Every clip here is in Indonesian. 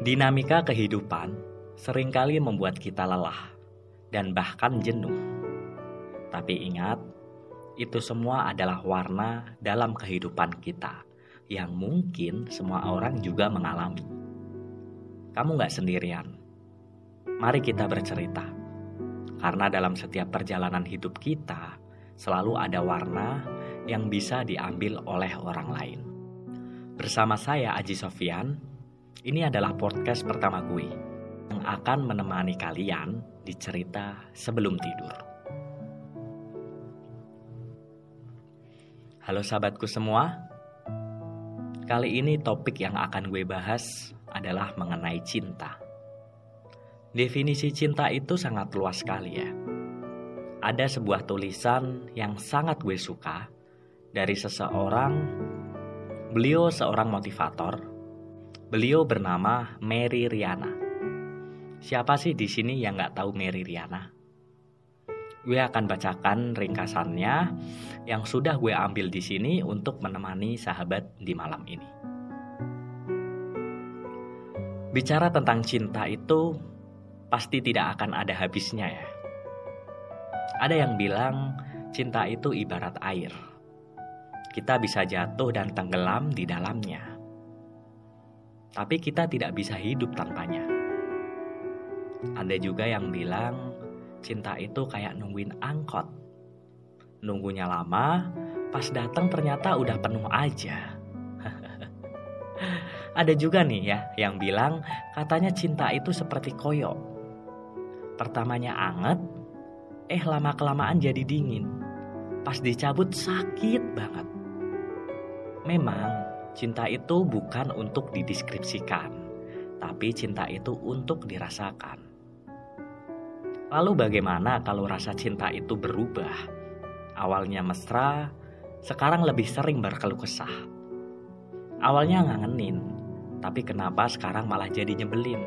Dinamika kehidupan sering kali membuat kita lelah dan bahkan jenuh. Tapi ingat, itu semua adalah warna dalam kehidupan kita yang mungkin semua orang juga mengalami. Kamu gak sendirian. Mari kita bercerita. Karena dalam setiap perjalanan hidup kita, selalu ada warna yang bisa diambil oleh orang lain. Bersama saya Aji Sofian, ini adalah podcast pertama gue yang akan menemani kalian di cerita sebelum tidur. Halo sahabatku semua, kali ini topik yang akan gue bahas adalah mengenai cinta. Definisi cinta itu sangat luas sekali ya. Ada sebuah tulisan yang sangat gue suka dari seseorang. Beliau seorang motivator Beliau bernama Mary Riana. Siapa sih di sini yang nggak tahu Mary Riana? Gue akan bacakan ringkasannya yang sudah gue ambil di sini untuk menemani sahabat di malam ini. Bicara tentang cinta itu pasti tidak akan ada habisnya ya. Ada yang bilang cinta itu ibarat air. Kita bisa jatuh dan tenggelam di dalamnya tapi kita tidak bisa hidup tanpanya. Ada juga yang bilang cinta itu kayak nungguin angkot. Nunggunya lama, pas datang ternyata udah penuh aja. Ada juga nih ya yang bilang katanya cinta itu seperti koyo. Pertamanya anget, eh lama-kelamaan jadi dingin. Pas dicabut sakit banget. Memang Cinta itu bukan untuk dideskripsikan, tapi cinta itu untuk dirasakan. Lalu bagaimana kalau rasa cinta itu berubah? Awalnya mesra, sekarang lebih sering berkeluh kesah. Awalnya ngangenin, tapi kenapa sekarang malah jadi nyebelin?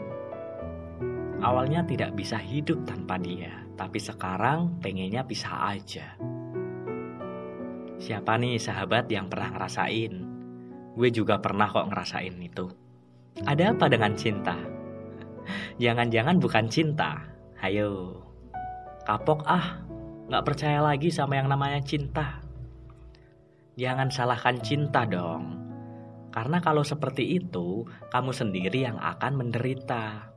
Awalnya tidak bisa hidup tanpa dia, tapi sekarang pengennya pisah aja. Siapa nih sahabat yang pernah ngerasain? Gue juga pernah kok ngerasain itu. Ada apa dengan cinta? Jangan-jangan bukan cinta. Hayo. Kapok ah. Gak percaya lagi sama yang namanya cinta. Jangan salahkan cinta dong. Karena kalau seperti itu, kamu sendiri yang akan menderita.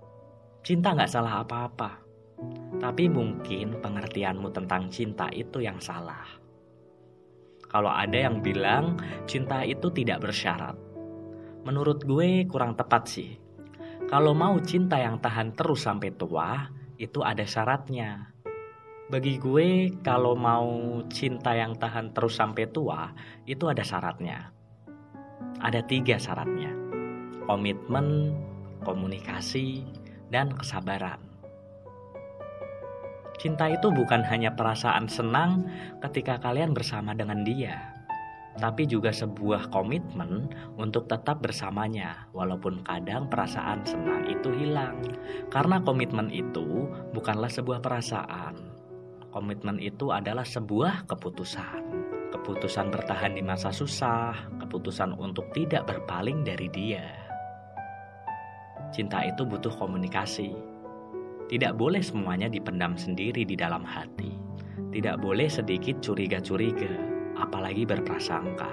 Cinta gak salah apa-apa. Tapi mungkin pengertianmu tentang cinta itu yang salah. Kalau ada yang bilang cinta itu tidak bersyarat. Menurut gue kurang tepat sih. Kalau mau cinta yang tahan terus sampai tua, itu ada syaratnya. Bagi gue, kalau mau cinta yang tahan terus sampai tua, itu ada syaratnya. Ada tiga syaratnya. Komitmen, komunikasi, dan kesabaran. Cinta itu bukan hanya perasaan senang ketika kalian bersama dengan dia, tapi juga sebuah komitmen untuk tetap bersamanya, walaupun kadang perasaan senang itu hilang. Karena komitmen itu bukanlah sebuah perasaan, komitmen itu adalah sebuah keputusan. Keputusan bertahan di masa susah, keputusan untuk tidak berpaling dari dia. Cinta itu butuh komunikasi, tidak boleh semuanya dipendam sendiri di dalam hati. Tidak boleh sedikit curiga-curiga, apalagi berprasangka.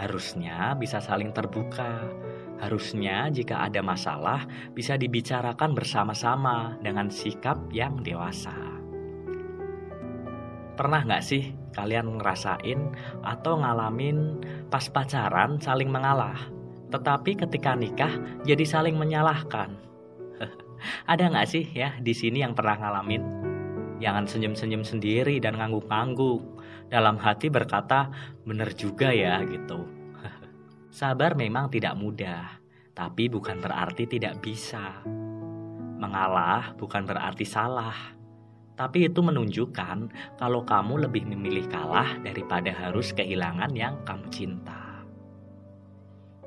Harusnya bisa saling terbuka. Harusnya jika ada masalah bisa dibicarakan bersama-sama dengan sikap yang dewasa. Pernah nggak sih kalian ngerasain atau ngalamin pas pacaran saling mengalah, tetapi ketika nikah jadi saling menyalahkan? Ada nggak sih ya di sini yang pernah ngalamin? Jangan senyum-senyum sendiri dan ngangguk-ngangguk. Dalam hati berkata, bener juga ya gitu. Sabar memang tidak mudah, tapi bukan berarti tidak bisa. Mengalah bukan berarti salah, tapi itu menunjukkan kalau kamu lebih memilih kalah daripada harus kehilangan yang kamu cinta.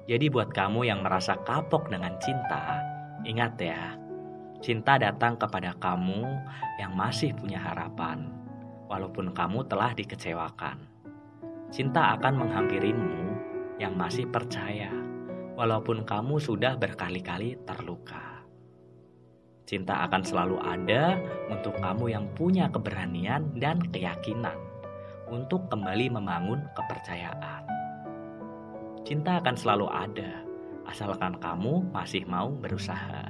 Jadi buat kamu yang merasa kapok dengan cinta, ingat ya, Cinta datang kepada kamu yang masih punya harapan, walaupun kamu telah dikecewakan. Cinta akan menghampirimu yang masih percaya, walaupun kamu sudah berkali-kali terluka. Cinta akan selalu ada untuk kamu yang punya keberanian dan keyakinan untuk kembali membangun kepercayaan. Cinta akan selalu ada, asalkan kamu masih mau berusaha.